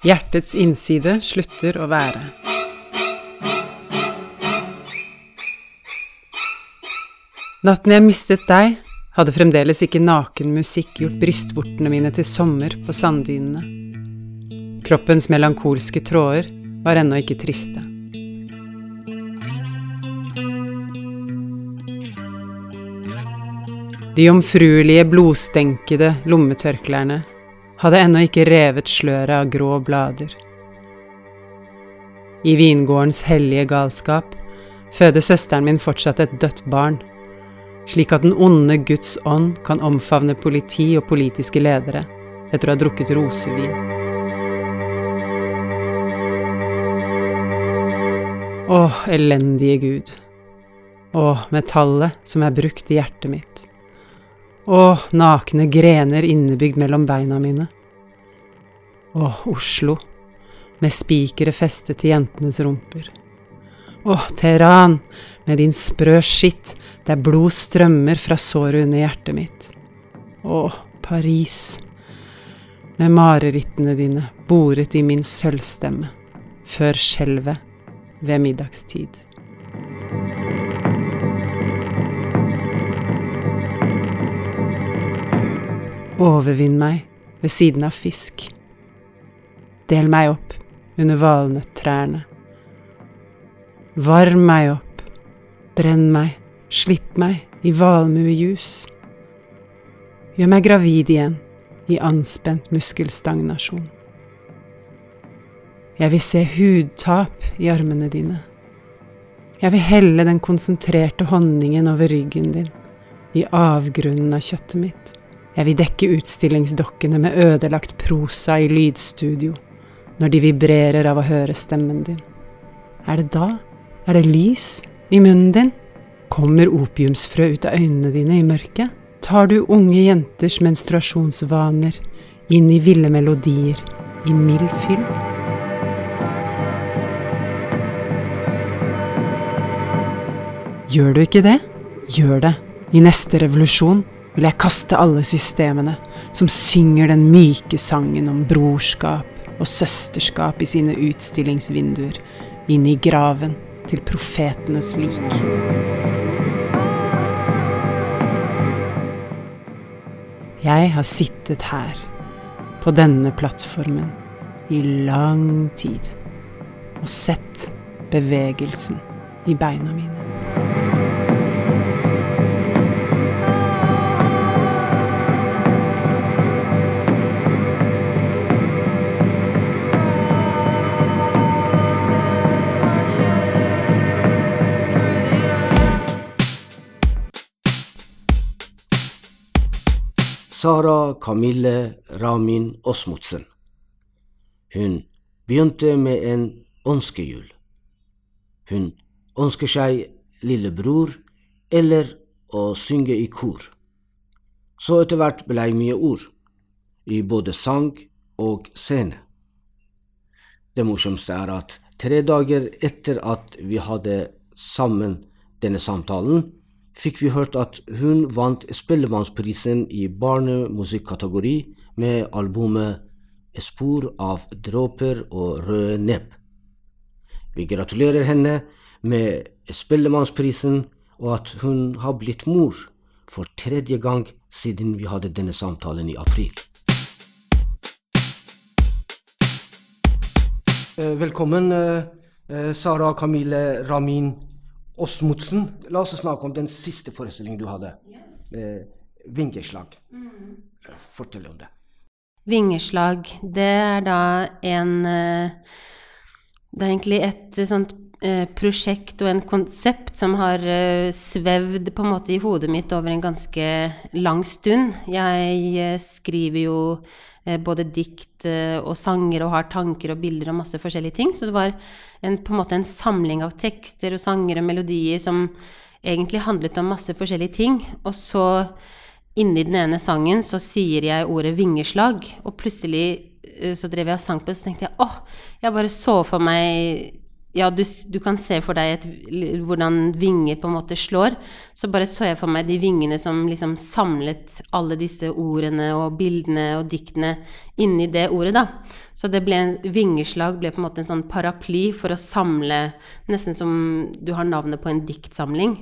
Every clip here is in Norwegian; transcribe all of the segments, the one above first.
Hjertets innside slutter å være. Natten jeg mistet deg, hadde fremdeles ikke naken musikk gjort brystvortene mine til sommer på sanddynene. Kroppens melankolske tråder var ennå ikke triste. De jomfruelige, blodstenkede lommetørklærne hadde ennå ikke revet sløret av grå blader. I vingårdens hellige galskap føder søsteren min fortsatt et dødt barn, slik at den onde Guds ånd kan omfavne politi og politiske ledere etter å ha drukket rosevin. Å, elendige Gud. Å, metallet som er brukt i hjertet mitt. Å, nakne grener innebygd mellom beina mine. Å, Oslo, med spikere festet til jentenes rumper. Å, Teheran, med din sprø skitt der blod strømmer fra såret under hjertet mitt. Å, Paris, med marerittene dine boret i min sølvstemme, før skjelvet ved middagstid. Overvinn meg ved siden av fisk. Del meg opp under valnøttrærne. Varm meg opp, brenn meg, slipp meg i valmuejus. Gjør meg gravid igjen i anspent muskelstagnasjon. Jeg vil se hudtap i armene dine. Jeg vil helle den konsentrerte honningen over ryggen din, i avgrunnen av kjøttet mitt. Jeg vil dekke utstillingsdokkene med ødelagt prosa i lydstudio, når de vibrerer av å høre stemmen din. Er det da? Er det lys i munnen din? Kommer opiumsfrø ut av øynene dine i mørket? Tar du unge jenters menstruasjonsvaner inn i ville melodier i mild fyll? Gjør du ikke det? Gjør det. I neste revolusjon vil jeg kaste alle systemene som synger den myke sangen om brorskap og søsterskap i sine utstillingsvinduer, inn i graven til profetenes lik. Jeg har sittet her, på denne plattformen, i lang tid og sett bevegelsen i beina mine. Sara Camille Ramin Osmotsen. Hun begynte med en ønskejul. Hun ønsker seg lillebror eller å synge i kor. Så etter hvert blei mye ord, i både sang og scene. Det morsomste er at tre dager etter at vi hadde sammen denne samtalen, fikk vi hørt at hun vant Spellemannsprisen i barnemusikkategori med albumet Spor av dråper og røde nebb. Vi gratulerer henne med Spellemannsprisen og at hun har blitt mor for tredje gang siden vi hadde denne samtalen i april. Eh, velkommen, eh, eh, Sara Camille Ramin Osmotsen. La oss snakke om den siste forestillingen du hadde. Eh, vingeslag. Fortell om det. Vingeslag, det er da en Det er egentlig et sånt prosjekt og en konsept som har svevd på en måte i hodet mitt over en ganske lang stund. Jeg skriver jo både dikt og sanger og har tanker og bilder og masse forskjellige ting. Så det var en, på en måte en samling av tekster og sanger og melodier som egentlig handlet om masse forskjellige ting. Og så inni den ene sangen så sier jeg ordet vingeslag, og plutselig så drev jeg og sang på det, så tenkte jeg åh, jeg bare så for meg ja, du, du kan se for deg et, hvordan vinger på en måte slår. Så bare så jeg for meg de vingene som liksom samlet alle disse ordene og bildene og diktene inni det ordet, da. Så det ble en vingeslag ble på en måte en sånn paraply for å samle Nesten som du har navnet på en diktsamling.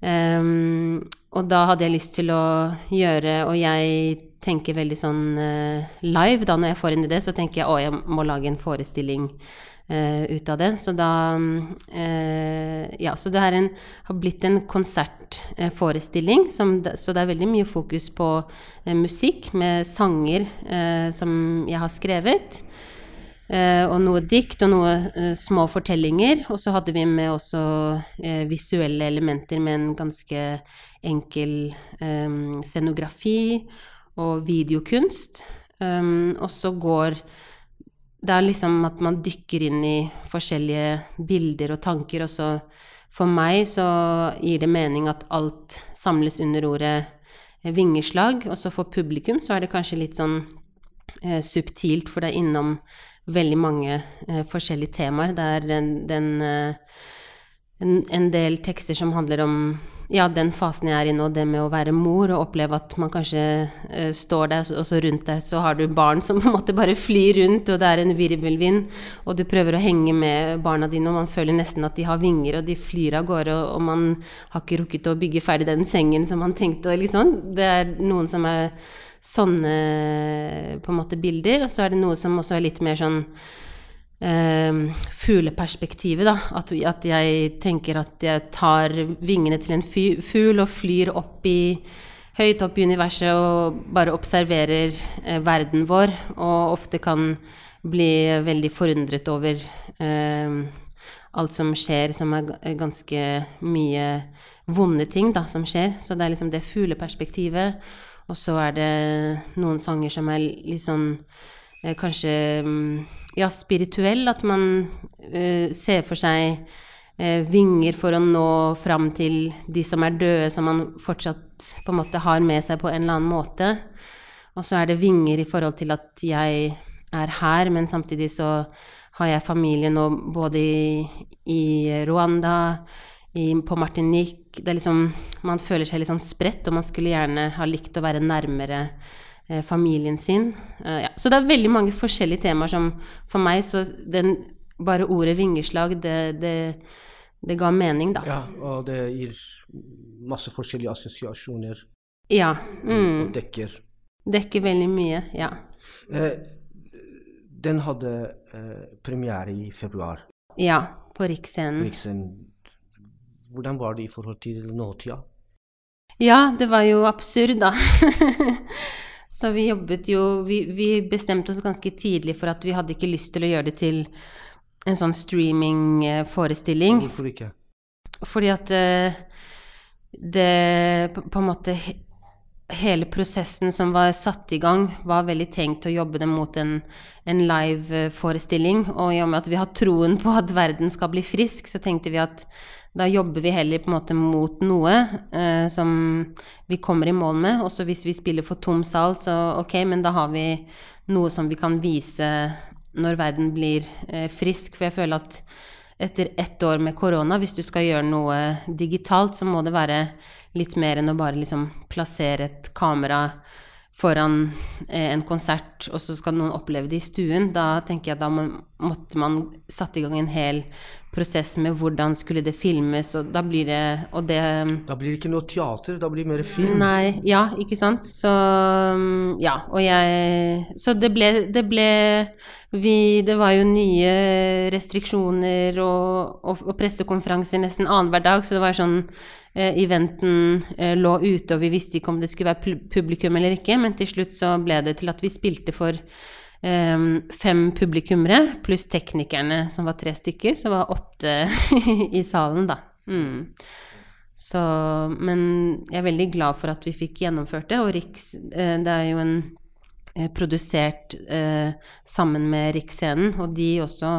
Um, og da hadde jeg lyst til å gjøre Og jeg tenker veldig sånn uh, live, da når jeg får inn i det, så tenker jeg å, jeg må lage en forestilling ut av det. Så da eh, Ja, så det en, har blitt en konsertforestilling, som så det er veldig mye fokus på eh, musikk med sanger eh, som jeg har skrevet. Eh, og noe dikt og noe eh, små fortellinger. Og så hadde vi med også eh, visuelle elementer med en ganske enkel eh, scenografi og videokunst. Og så går Det er liksom at man dykker inn i forskjellige bilder og tanker, og så for meg så gir det mening at alt samles under ordet vingeslag, og så for publikum så er det kanskje litt sånn eh, subtilt, for det er innom veldig mange eh, forskjellige temaer. Det er den, den eh, en, en del tekster som handler om ja, den fasen jeg er i nå, det med å være mor og oppleve at man kanskje eh, står der, og så rundt deg så har du barn som på en måte bare flyr rundt, og det er en virvelvind, og du prøver å henge med barna dine, og man føler nesten at de har vinger, og de flyr av gårde, og, og man har ikke rukket å bygge ferdig den sengen som man tenkte, og liksom. Det er noen som er sånne på en måte bilder, og så er det noe som også er litt mer sånn fugleperspektivet, da. At, at jeg tenker at jeg tar vingene til en fugl og flyr opp i Høyt opp i universet og bare observerer eh, verden vår, og ofte kan bli veldig forundret over eh, alt som skjer, som er ganske mye vonde ting da, som skjer. Så det er liksom det fugleperspektivet. Og så er det noen sanger som er litt sånn kanskje mm, ja, spirituell, at man eh, ser for seg eh, vinger for å nå fram til de som er døde, som man fortsatt på en måte har med seg på en eller annen måte. Og så er det vinger i forhold til at jeg er her, men samtidig så har jeg familie nå både i, i Rwanda, i, på Martinique Det er liksom Man føler seg litt sånn spredt, og man skulle gjerne ha likt å være nærmere eh, familien sin. Eh, ja. Så det er veldig mange forskjellige temaer som for meg så den, Bare ordet vingeslag, det, det, det ga mening, da. Ja, og det gir masse forskjellige assosiasjoner Ja. og Mm, dekker. dekker veldig mye. Ja. Eh, den hadde eh, premiere i februar. Ja, på Riksscenen. Riksscenen. Hvordan var det i forhold til nåtida? Ja, det var jo absurd, da. Så vi jobbet jo vi, vi bestemte oss ganske tidlig for at vi hadde ikke lyst til å gjøre det til en sånn streamingforestilling. Hvorfor ikke? Fordi at eh, det på, på en måte Hele prosessen som var satt i gang, var veldig tenkt å jobbe det mot en, en live-forestilling. Og i og med at vi har troen på at verden skal bli frisk, så tenkte vi at da jobber vi heller på en måte mot noe eh, som vi kommer i mål med. Også hvis vi spiller for tom sal, så ok, men da har vi noe som vi kan vise når verden blir eh, frisk. For jeg føler at etter ett år med korona, hvis du skal gjøre noe digitalt, så må det være litt mer enn å bare liksom plassere et kamera foran eh, en konsert, og så skal noen oppleve det i stuen. Da tenker jeg at da må, måtte man satt i gang en hel prosess med hvordan skulle det filmes, og da blir det Og det Da blir det ikke noe teater, da blir det mer film. Nei, ja, ikke sant. Så mm, ja, og jeg Så det ble, det ble vi Det var jo nye restriksjoner og, og, og pressekonferanser nesten annenhver dag, så det var sånn eh, Eventen eh, lå ute, og vi visste ikke om det skulle være publikum eller ikke, men til slutt så ble det til at vi spilte for fem publikummere, pluss teknikerne, som var tre stykker, så var åtte i salen, da. Mm. Så, men jeg er veldig glad for at vi fikk gjennomført det, og Riks, eh, det er jo en eh, produsert eh, sammen med Riksscenen, og de også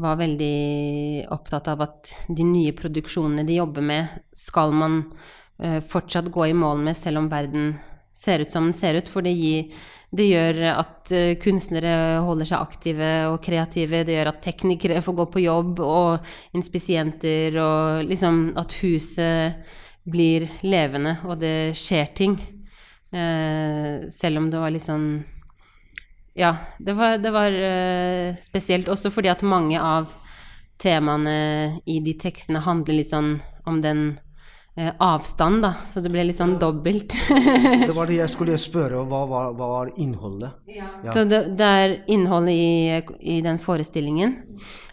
var veldig opptatt av at de nye produksjonene de jobber med, skal man eh, fortsatt gå i mål med, selv om verden ser ut som den ser ut, for det gir, Det gjør at uh, kunstnere holder seg aktive og kreative. Det gjør at teknikere får gå på jobb, og inspisienter, og liksom at huset blir levende, og det skjer ting. Eh, selv om det var litt sånn Ja, det var, det var eh, spesielt også fordi at mange av temaene i de tekstene handler litt sånn om den eh, avstand, da. Så det ble litt sånn dobbelt. det var det jeg skulle spørre, hva var, hva var innholdet? Ja. Så det, det, er innholdet i, i, den forestillingen.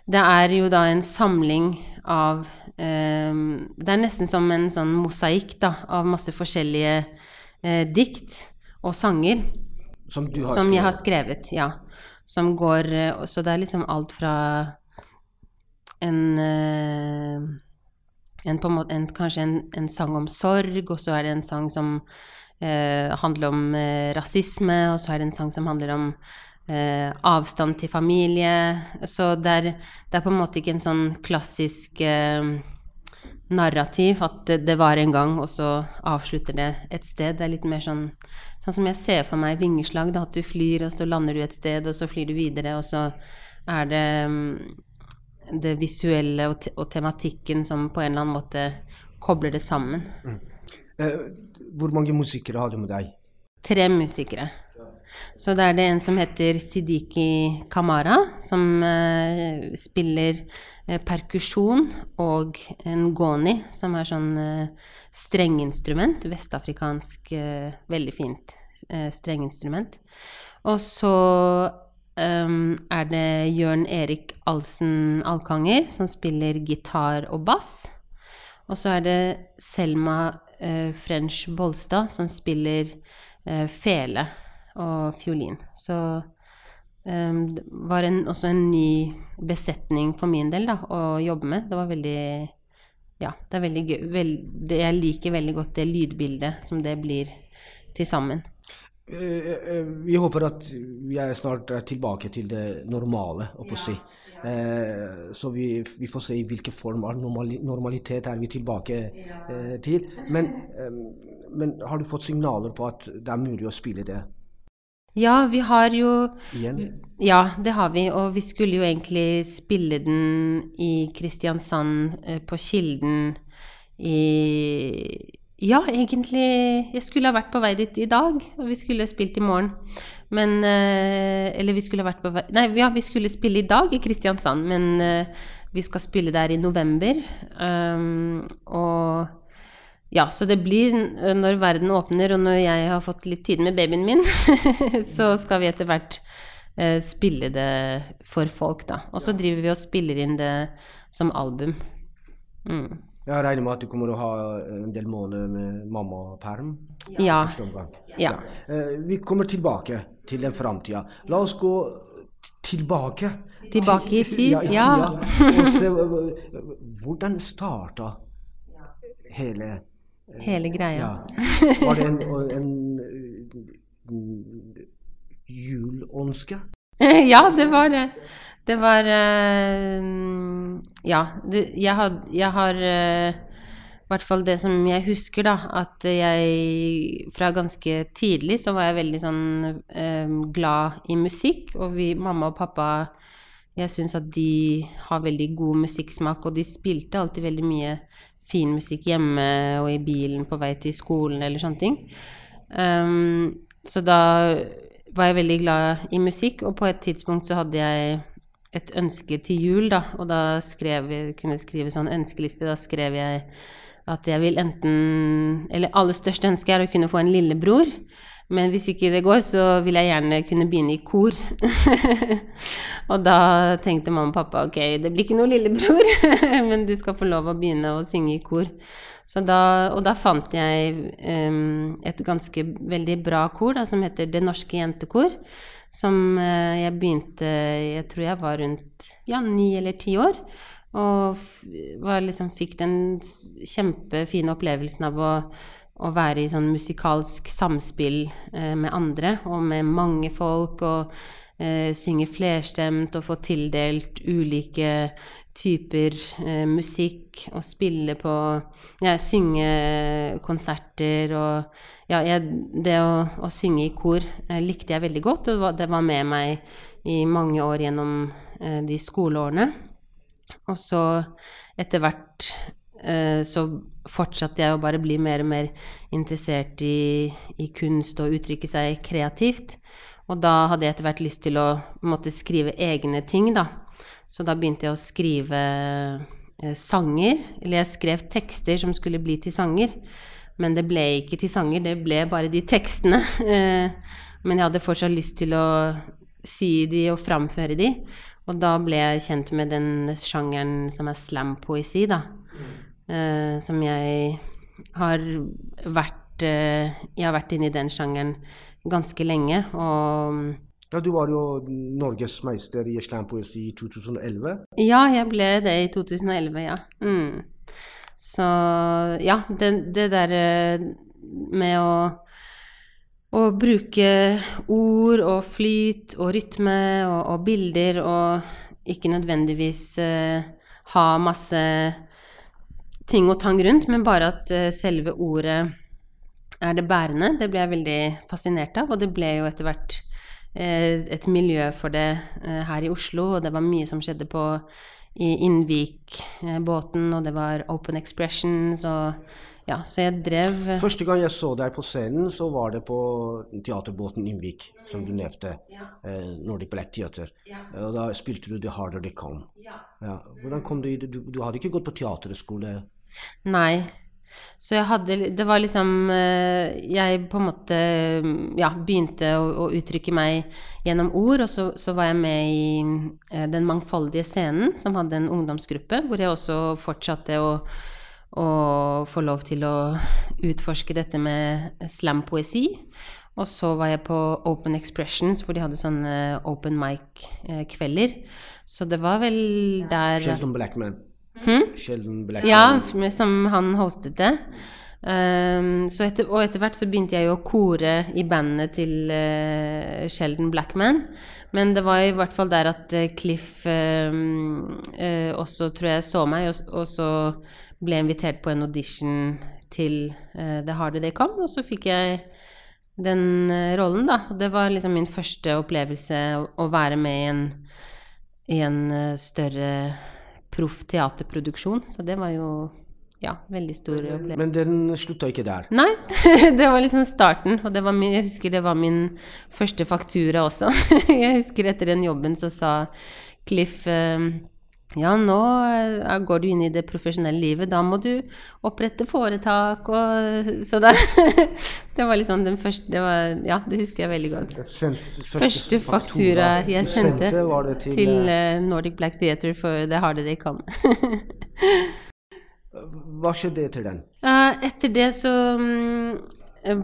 Det er jo da en samling av eh, Det er nesten som en sånn mosaikk, da, av masse forskjellige eh, dikt og sanger. Som du har skrevet? som jeg har skrevet, ja. Som går eh, Så det er liksom alt fra en eh, en, en en, kanskje en, sang om sorg, og så er det en sang som eh, handler om eh, rasisme, og så er det en sang som handler om eh, avstand til familie. Så det er, det er, på en måte ikke en sånn klassisk eh, narrativ at det, det, var en gang, og så avslutter det et sted. Det er litt mer sånn, sånn som jeg ser for meg vingeslag, da, at du flyr, og så lander du et sted, og så flyr du videre, og så er det det visuelle og, te og, tematikken som på en eller annen måte kobler det sammen. Mm. Eh, hvor mange musikere har du med deg? Tre musikere. Så da er det en som heter Sidiki Kamara, som eh, spiller eh, perkusjon, og en goni, som er sånn eh, strenginstrument. Vestafrikansk, eh, veldig fint eh, strenginstrument. Og så um, er det Jørn Erik Alsen Alkanger, som spiller gitar og bass. Og så er det Selma uh, French Bolstad, som spiller uh, fele og fiolin. Så um, det var en, også en ny besetning for min del da, å jobbe med. Det var veldig Ja, det er veldig gøy. Veld, jeg liker veldig godt det lydbildet som det blir til sammen. Eh, eh, vi håper at vi er tilbake til det normale, å si. ja. så vi, vi, får se i hvilken form av normalitet er vi tilbake til. Men, men, har du fått signaler på at det er mulig å spille det? Ja, vi har jo Igjen? Ja, det har vi. Og vi skulle jo egentlig spille den i Kristiansand, på Kilden, i ja, egentlig Jeg skulle ha vært på vei dit i dag, og vi skulle spilt i morgen. Men eh, Eller vi skulle ha vært på vei Nei, ja, vi skulle spille i dag i Kristiansand, men eh, vi skal spille der i november. Um, og ja, så det blir når verden åpner, og når jeg har fått litt tid med babyen min, så skal vi etter hvert uh, spille det for folk, da. Og så driver vi og spiller inn det som album. Mm. Jeg regner med at du kommer å ha en del måneder med mammaperm? Ja. ja. ja. Uh, vi kommer tilbake til den framtida. La oss gå tilbake. Tilbake i tid? Ja. I ja. og se hvordan starta hele Hele greia. Ja. Var det en, en, julønske? ja, det var det. Det var uh, Ja. Det, jeg, had, jeg, har uh, i hvert fall det som jeg husker, da, at jeg fra ganske tidlig så var jeg veldig sånn uh, glad i musikk. Og vi, mamma og pappa, jeg syns at de har veldig god musikksmak, og de spilte alltid veldig mye fin musikk hjemme og i bilen på vei til skolen eller sånne ting. Um, så da var jeg veldig glad i musikk, og på et tidspunkt så hadde jeg et ønske til jul, da, og da skrev jeg, skrive sånn ønskeliste. Da skrev jeg at jeg vil enten Eller aller største ønske er å kunne få en lillebror. Men hvis ikke det går, så vil jeg gjerne kunne begynne i kor. og da tenkte mamma og pappa ok, det blir ikke noe lillebror, men du skal få lov å begynne å synge i kor. Da, og da fant jeg um, et ganske veldig bra kor da, som heter Det Norske Jentekor. Som uh, jeg begynte Jeg tror jeg var rundt ja, ni eller ti år. Og liksom, fikk den kjempefine opplevelsen av å, å, være i sånn musikalsk samspill eh, med andre og med mange folk. og eh, synge flerstemt og få tildelt ulike typer eh, musikk og spille på Ja, synge konserter og Ja, jeg, det å, å, synge i kor eh, likte jeg veldig godt, og det var med meg i mange år gjennom eh, de skoleårene. Og så etter hvert eh, så fortsatte jeg å bare bli mer og mer interessert i, i kunst og uttrykke seg kreativt. Og da hadde jeg etter hvert lyst til å måtte skrive egne ting, da. Så da begynte jeg å skrive eh, sanger. Eller jeg skrev tekster som skulle bli til sanger. Men det ble ikke til sanger, det ble bare de tekstene. Eh, men jeg hadde fortsatt lyst til å si de og framføre de. Og da ble jeg kjent med den sjangeren som er slampoesi, da. Eh, som jeg har vært eh, Jeg har vært inne i den sjangeren ganske lenge, og ja, Du var jo norgesmeister i slampoesi i 2011. Ja, jeg ble det i 2011, ja. Mm. Så ja, det, det der eh, med å, å bruke ord og flyt og rytme og, og bilder og ikke nødvendigvis uh, ha masse ting og tang rundt, men bare at uh, selve ordet er det bærende. Det ble jeg veldig fascinert av, og det ble jo etter hvert uh, et miljø for det her i Oslo, og det var mye som skjedde på i Innvik-båten, og det var Open Expressions og ja, så jeg drev Første gang jeg så deg på scenen, så var det på teaterbåten Innvik, som du nevnte. Ja. Eh, Nordic Black Theater. Ja. Og da spilte du The Harder They Come. Ja. ja. Hvordan kom du i det? Du, du hadde ikke gått på teaterskole? Nei. Så jeg hadde Det var liksom eh, Jeg på en måte ja, begynte å, å uttrykke meg gjennom ord, og så, så, var jeg med i eh, Den mangfoldige scenen, som hadde en ungdomsgruppe, hvor jeg også fortsatte å, å få lov til å utforske dette med slampoesi. Og så var jeg på Open Expressions, hvor de hadde sånne open mic-kvelder. Så det var vel der Sheldon Blackman. Hmm? Sheldon Blackman. Ja, som han hostet det. Um, etter, og etter hvert så begynte jeg jo å kore i bandet til uh, Sheldon Blackman. Men det var i hvert fall der at uh, Cliff um, uh, også, tror jeg, så meg, og, og, så ble invitert på en audition til The Harder They Come, og så fikk jeg den rollen, da. Det var liksom min første opplevelse å, å være med i en, i en større proff teaterproduksjon, så det var jo ja, veldig stor opplevelse. Men den slutta ikke der? Nei, det var liksom starten. Og min, jeg husker det var min første faktura også. jeg husker etter den jobben så sa Cliff um, ja, nå eh, går du inn i det profesjonelle livet, da må du opprette foretak og Så da det var liksom den første det var, Ja, det husker jeg veldig godt. Første, første faktura jeg sendte, sendte til, til uh, Nordic Black Theatre for The Harder They Come. Hva skjedde etter den? Etter det så um,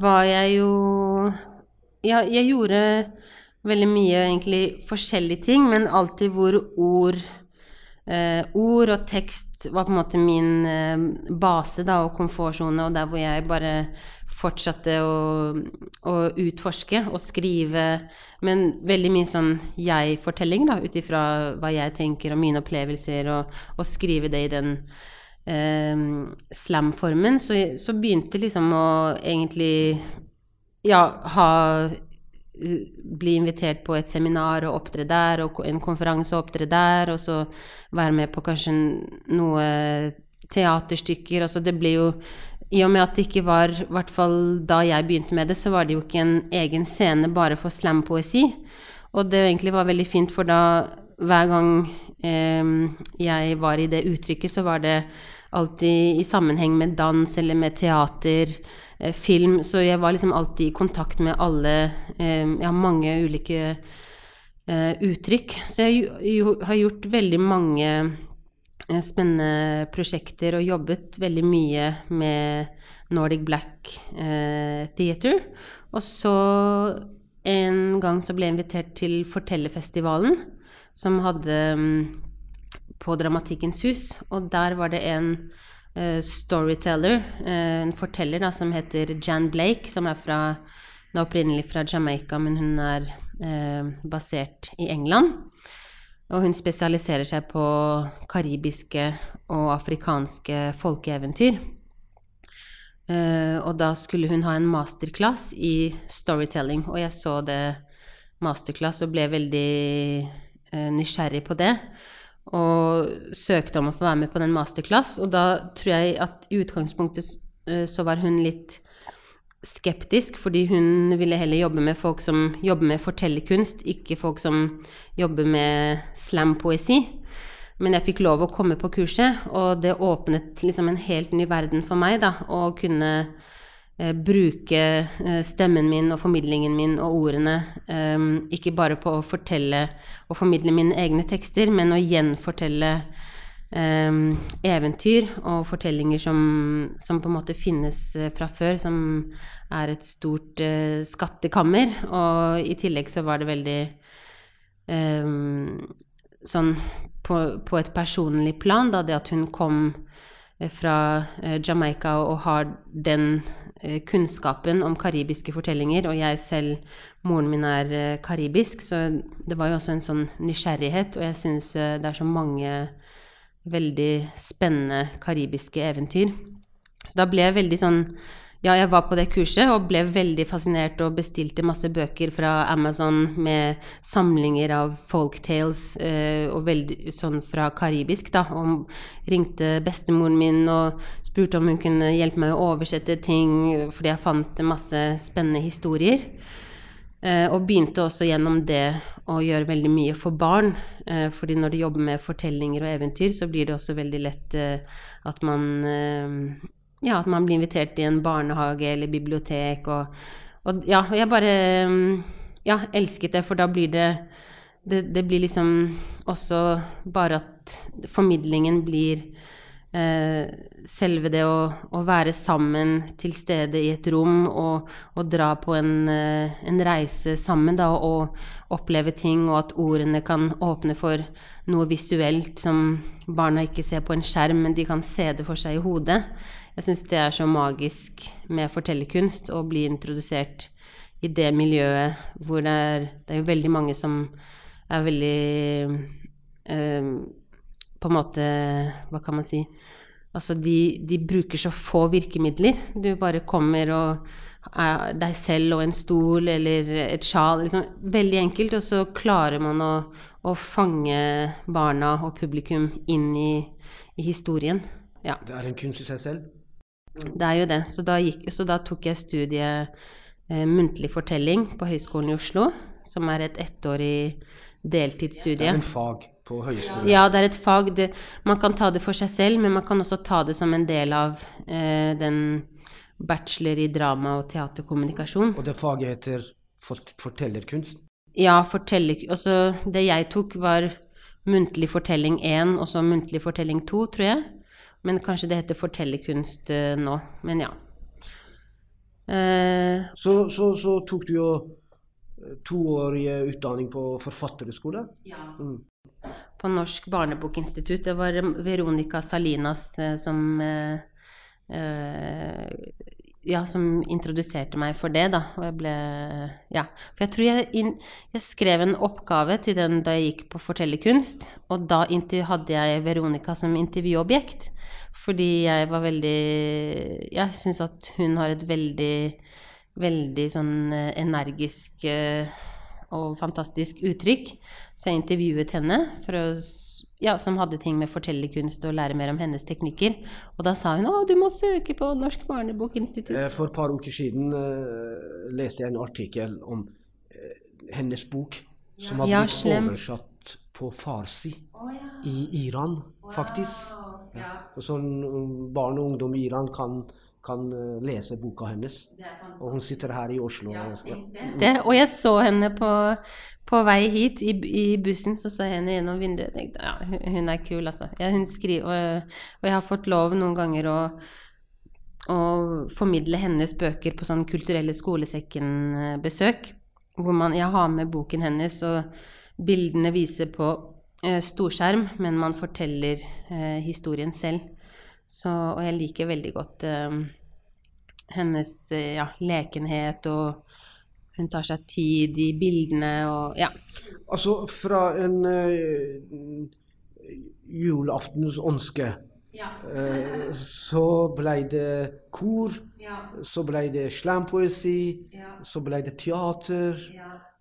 var jeg jo Ja, jeg gjorde veldig mye egentlig forskjellige ting, men alltid hvor ord Uh, ord og tekst var på en måte min uh, base da, og komfortsone, og der hvor jeg bare fortsatte å, å, utforske og skrive, men veldig mye sånn jeg-fortelling, da, ut ifra hva jeg tenker og mine opplevelser, og, og skrive det i den uh, slam-formen. Så, så begynte liksom å egentlig ja, ha bli invitert på et seminar og opptre der, og en konferanse og opptre der, og så være med på kanskje noe teaterstykker. Altså det blir jo I og med at det ikke var I hvert fall da jeg begynte med det, så var det jo ikke en egen scene bare for slampoesi. Og det egentlig var veldig fint, for da hver gang eh, jeg var i det uttrykket, så var det alltid i sammenheng med dans eller med teater Eh, film, så jeg var liksom alltid i kontakt med alle eh, har mange ulike eh, uttrykk. Så jeg har gjort veldig mange spennende prosjekter og jobbet veldig mye med Nordic Black Theater. Og så en gang så ble jeg invitert til Fortellerfestivalen, som hadde mm, på Dramatikkens hus, og der var det en uh, storyteller, uh, en forteller da, som heter Jan Blake, som er fra, opprinnelig fra Jamaica, men hun er eh, basert i England. Og hun spesialiserer seg på karibiske og afrikanske folkeeventyr. Eh, og da skulle hun ha en masterclass i storytelling, og jeg så det masterclass og ble veldig eh, nysgjerrig på det. Og søkte om å få være med på den masterclass, og da tror jeg at i utgangspunktet eh, så var hun litt skeptisk, fordi hun ville heller jobbe med folk som jobber med fortellerkunst, ikke folk som jobber med slampoesi. Men jeg fikk lov å komme på kurset, og det åpnet liksom en helt ny verden for meg, da, å kunne bruke eh, stemmen min og formidlingen min og ordene eh, ikke bare på å fortelle og formidle mine egne tekster, men å gjenfortelle eh, eventyr og fortellinger som, som, på en måte finnes eh, fra før, som er et stort eh, skattekammer. Og i tillegg så var det veldig sånn på, på, et personlig plan, da, det at hun kom eh, fra eh, Jamaica og har den eh, kunnskapen om karibiske fortellinger, og jeg selv, moren min er karibisk, så det var jo også en sånn nysgjerrighet, og jeg syns det er så mange veldig spennende karibiske eventyr. Så da ble jeg veldig sånn ja, jeg var på det kurset og ble veldig fascinert og bestilte masse bøker fra Amazon med samlinger av folktales eh, og veldig sånn fra karibisk, da. Og ringte bestemoren min og spurte om hun kunne hjelpe meg å oversette ting, fordi jeg fant masse spennende historier. Eh, og begynte også gjennom det å gjøre veldig mye for barn. Eh, fordi når du jobber med fortellinger og eventyr, så blir det også veldig lett eh, at man eh, ja, at man blir invitert i en barnehage eller bibliotek og, og ja, jeg bare mm, ja, elsket det, for da blir det, det Det, blir liksom også bare at formidlingen blir eh, selve det å, å, være sammen til stede i et rom og, og dra på en, eh, en, reise sammen, da, og oppleve ting, og at ordene kan åpne for noe visuelt som barna ikke ser på en skjerm, men de kan se det for seg i hodet. Jeg syns det er så magisk med fortellerkunst å bli introdusert i det miljøet hvor det er, det er jo veldig mange som er veldig eh, På en måte Hva kan man si? Altså, de, de, bruker så få virkemidler. Du bare kommer og er deg selv og en stol eller et sjal. Liksom, veldig enkelt, og så klarer man å, å fange barna og publikum inn i, i historien. Ja. Det er en kunst i seg selv? Det er jo det. Så da, gikk, så da tok jeg studiet eh, muntlig fortelling på Høgskolen i Oslo, som er et ettårig deltidsstudie. Det er en fag på høyskolen? Ja, det er et fag. Det, man kan ta det for seg selv, men man kan også ta det som en del av eh, den bachelor i drama og teaterkommunikasjon. Og det faget heter fort fortellerkunst? Ja, forteller... Altså, det jeg tok, var muntlig fortelling 1 og så muntlig fortelling 2, tror jeg. Men kanskje det heter fortellerkunst uh, nå. Men ja. Eh, så, så, så, tok du jo eh, toårig utdanning på forfatterskole? Ja. Mm. På Norsk barnebokinstitutt. Det var Veronica Salinas som som ja, som introduserte meg for det, da. Og jeg ble Ja. For jeg tror jeg, in, jeg skrev en oppgave til den da jeg gikk på fortellerkunst, og da hadde jeg Veronica som intervjuobjekt. Fordi jeg var veldig Jeg syns at hun har et veldig, veldig sånn eh, energisk eh, og fantastisk uttrykk. Så jeg intervjuet henne for å ja, som hadde ting med fortellerkunst og lære mer om hennes teknikker. Og da sa hun å, du må søke på Norsk barnebokinstitutt. Eh, for et par uker siden uh, leste jeg en artikkel om uh, hennes bok, som har ja, blitt oversatt på farsi oh, ja. i Iran, faktisk. Wow. Ja. Sånn um, barn og ungdom i Iran kan kan lese boka hennes. Og hun sitter her i Oslo. Ja, det. Og jeg så henne på på vei hit i, i, bussen så så jeg henne gjennom vinduet Jeg tenkte ja, hun er kul, altså. Ja, hun skriver, og, og, jeg har fått lov noen ganger å, å formidle hennes bøker på sånn kulturelle skolesekken-besøk. Hvor man, jeg har med boken hennes, og bildene viser på eh, storskjerm, men man forteller eh, historien selv. Så, og jeg liker veldig godt eh, hennes ja, lekenhet og hun tar seg tid i bildene og Ja. Altså fra en eh, julaftens ønske eh, så ble det kor, så ble det slampoesi, så ble det teater,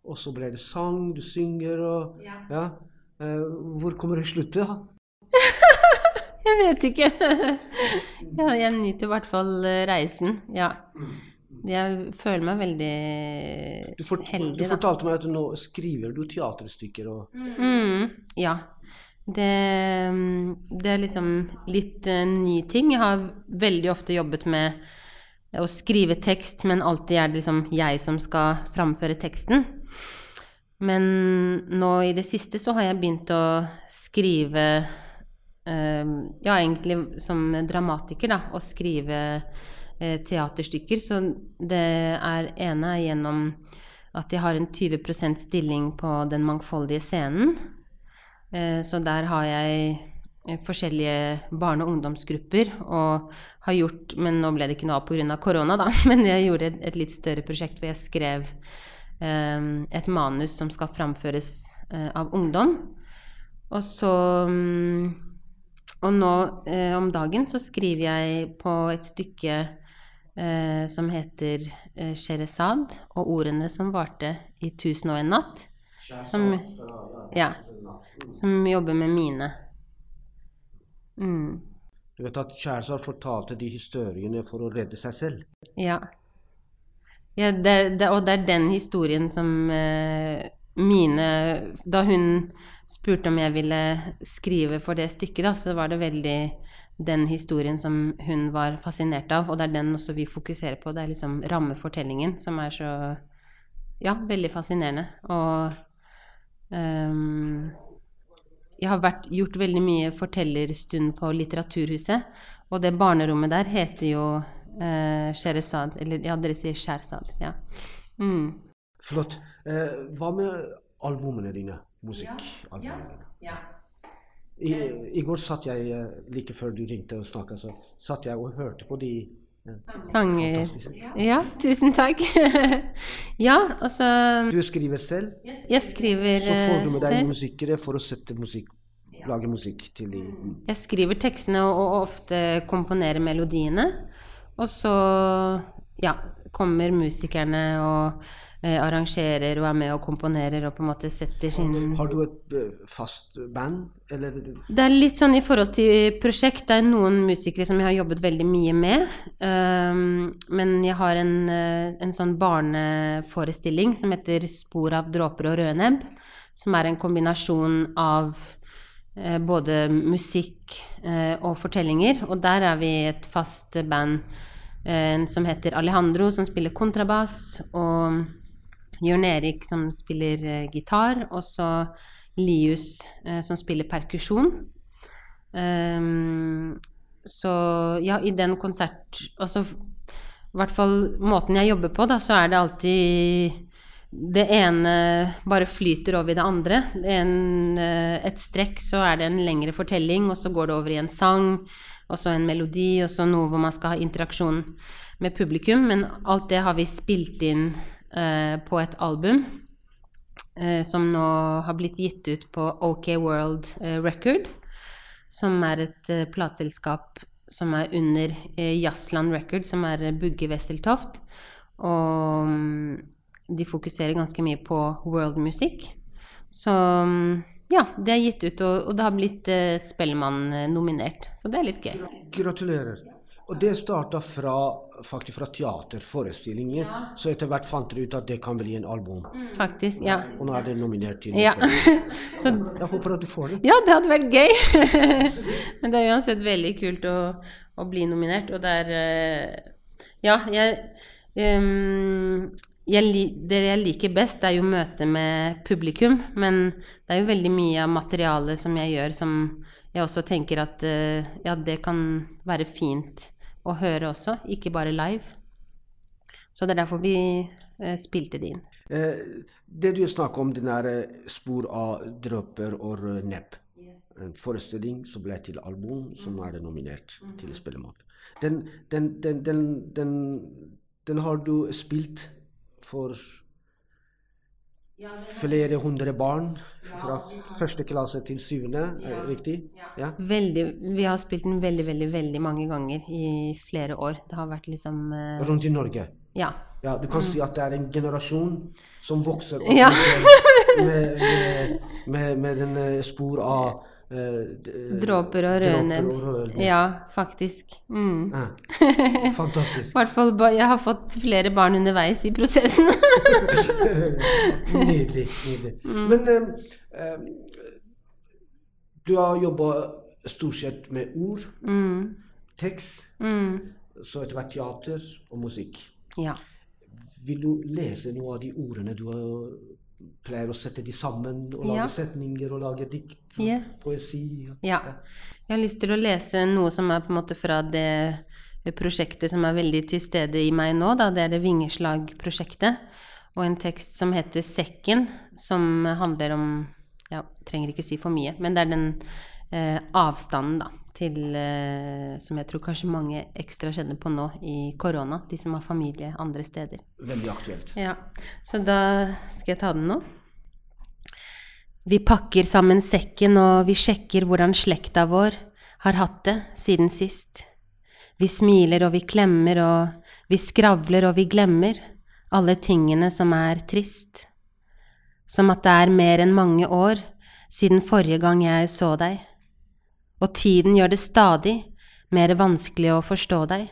og så ble det sang, du synger og Ja. Eh, hvor kommer det slutte? Jeg vet ikke. ja, jeg nyter i hvert fall eh, reisen. Ja. Jeg føler meg veldig Du, fort, heldig, du da. fortalte meg at nå skriver du teaterstykker og Mm, ja. Det, det er liksom litt uh, ny ting. Jeg har veldig ofte jobbet med å skrive tekst, men alltid er det liksom jeg som skal framføre teksten. Men nå i det siste så har jeg begynt å skrive Ja, egentlig som dramatiker, da. Å skrive eh, teaterstykker. Så det er ene er gjennom at jeg har en 20% stilling på Den mangfoldige scenen. Eh, Så der har jeg eh, forskjellige barne- og ungdomsgrupper, og har gjort Men nå ble det ikke noe av pga. korona, da. Men jeg gjorde et, litt større prosjekt hvor jeg skrev eh, et manus som skal framføres av ungdom. Og så mm, Og nå eh, om dagen så skriver jeg på et stykke eh, som heter eh, Sheresad, og ordene som varte i tusen og en natt. Som, ja, som jobber med mine. Mm, Du vet at Kjærsar fortalte de historiene for å redde seg selv. ja. ja det, det, og det er den historien som eh, mine Da hun spurte om jeg ville skrive for det stykket, da, så var det veldig den historien som hun var fascinert av, og det er den også vi fokuserer på. Det er liksom rammefortellingen som er så Ja, veldig fascinerende. Og um, jeg har vært, gjort veldig mye fortellerstund på Litteraturhuset, og det barnerommet der heter jo uh, Sherazad, eller ja, dere sier Sherzad, ja. Mm. Flott. Eh, hva med albumene dine? Musikkalbumene dine? I, I går satt jeg, eh, like før du ringte og snakka, så satt jeg og hørte på de eh, Sanger Ja, tusen takk. ja, altså Du skriver selv, Jeg skriver selv. så får du eh, med deg selv. musikere for å sette musikk, lage musikk til de Jeg skriver tekstene og, og ofte komponerer melodiene. Og så ja, kommer musikerne og eh, arrangerer og er med og komponerer og på en måte setter sin Har du et eh, fast band, eller Det er litt sånn i forhold til prosjekt. Det er noen musikere som jeg har jobbet veldig mye med. Um, men jeg har en, eh, en sånn barneforestilling som heter 'Spor av dråper og rødnebb'. Som er en kombinasjon av eh, både musikk eh, og fortellinger. Og der er vi et fast band eh, som heter Alejandro, som spiller kontrabass. Og Jørn Erik som spiller uh, gitar, og så Lius uh, som spiller perkusjon. Um, så ja, i den konsert Altså i hvert fall måten jeg jobber på, da, så er det alltid det ene bare flyter over i det andre. En, eh, et strekk, så er det en lengre fortelling, og så går det over i en sang, og så en melodi, og så noe hvor man skal ha interaksjon med publikum. Men alt det har vi spilt inn eh, på et album eh, som nå har blitt gitt ut på OK World eh, Record, som er et eh, plateselskap som er under eh, Jazzland Record, som er eh, Bugge Wesseltoft. Og um, de fokuserer ganske mye på world music. Så um, ja, det er gitt ut, og, og det har blitt eh, Spellemann eh, nominert. Så det er litt gøy. Gratulerer. Og det starta fra, faktisk fra teaterforestillinger, så etter hvert fant dere ut at det kan bli en album. Faktisk. Ja. Og nå er det nominert til ja. Så Jeg håper at du får det. Ja, det hadde vært gøy. Men det er uansett veldig kult å, å bli nominert, og det er eh, Ja, jeg um, jeg, Det jeg liker best, det er jo møtet med publikum, men det er jo veldig mye av materialet som jeg gjør, som jeg også tenker at eh, ja, det kan være fint å høre også, ikke bare live. Så det er derfor vi eh, spilte det inn. Eh, det du snakker om, den er eh, spor av dråper og nepp. nepp. En forestilling som ble til album, som er det nominert til Spellemann. Den, den, den, den, den, den har du spilt for flere hundre barn fra første klasse til syvende, er det riktig? Ja. Veldig, vi har spilt den veldig, veldig, veldig mange ganger i flere år. Det har vært liksom uh... Rundt i Norge. Ja. Ja, du kan si at det er en generasjon som vokser opp. Ja. med, med, med, med, den eh, spor av Dråper og rødnebb. dråper. Ja, faktisk. Mm. Ja. Fantastisk. I hvert fall Jeg har fått flere barn underveis i prosessen. nydelig. nydelig. Mm. Men eh, eh, du har jobba stort sett med ord, mm. tekst, Mm. så etter hvert teater og musikk. Ja. Vil du lese noe av de ordene du har, pleier å sette de sammen, og lage Ja. setninger og lage dikt? Yes. Poesi? Ja. Ja. Jeg har lyst til å lese noe som er på en måte fra det prosjektet som er veldig til stede i meg nå, da. Det er det Vingeslag-prosjektet. Og en tekst som heter Sekken, som handler om Ja, trenger ikke si for mye, men det er den eh, avstanden, da, til eh, Som jeg tror kanskje mange ekstra kjenner på nå i korona, de som har familie andre steder. Veldig aktuelt. Ja, så da skal jeg ta den nå. Vi pakker sammen sekken, og vi sjekker hvordan slekta vår har hatt det siden sist. Vi smiler og vi klemmer, og vi skravler og vi glemmer alle tingene som er trist. Som at det er mer enn mange år siden forrige gang jeg så deg. Og tiden gjør det stadig mer vanskelig å forstå deg.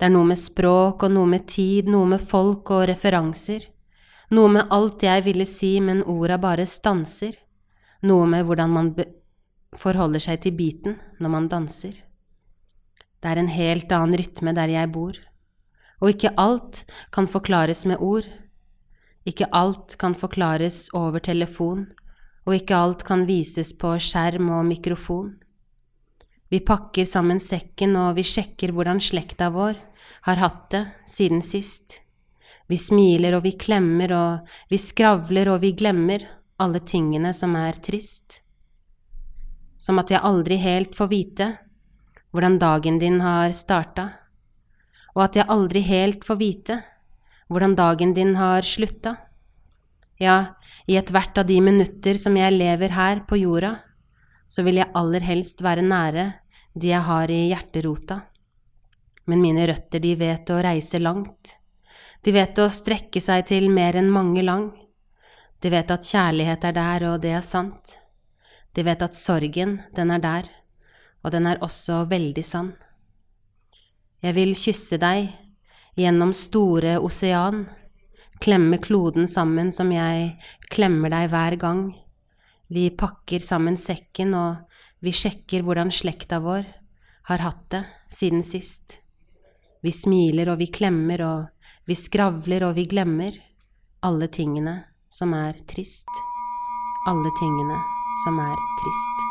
Det er noe med språk og noe med tid, noe med folk og referanser. Noe med alt jeg ville si, men orda bare stanser. Noe med hvordan man forholder seg til beaten når man danser. Det er en helt annen rytme der jeg bor. Og ikke alt kan forklares med ord. Ikke alt kan forklares over telefon, og ikke alt kan vises på skjerm og mikrofon. Vi pakker sammen sekken, og vi sjekker hvordan slekta vår har hatt det siden sist. Vi smiler og vi klemmer og vi skravler og vi glemmer alle tingene som er trist. Som at jeg aldri helt får vite hvordan dagen din har starta, og at jeg aldri helt får vite hvordan dagen din har slutta. Ja, i ethvert av de minutter som jeg lever her på jorda, så vil jeg aller helst være nære de jeg har i hjerterota. Men mine røtter, de vet å reise langt. De vet å strekke seg til mer enn mange lang. De vet at kjærlighet er der, og det er sant. De vet at sorgen, den er der, og den er også veldig sann. Jeg vil kysse deg gjennom store osean, klemme kloden sammen som jeg klemmer deg hver gang. Vi pakker sammen sekken, og vi sjekker hvordan slekta vår har hatt det siden sist. Vi smiler og vi klemmer og vi skravler og vi glemmer alle tingene som er trist. Alle tingene som er trist.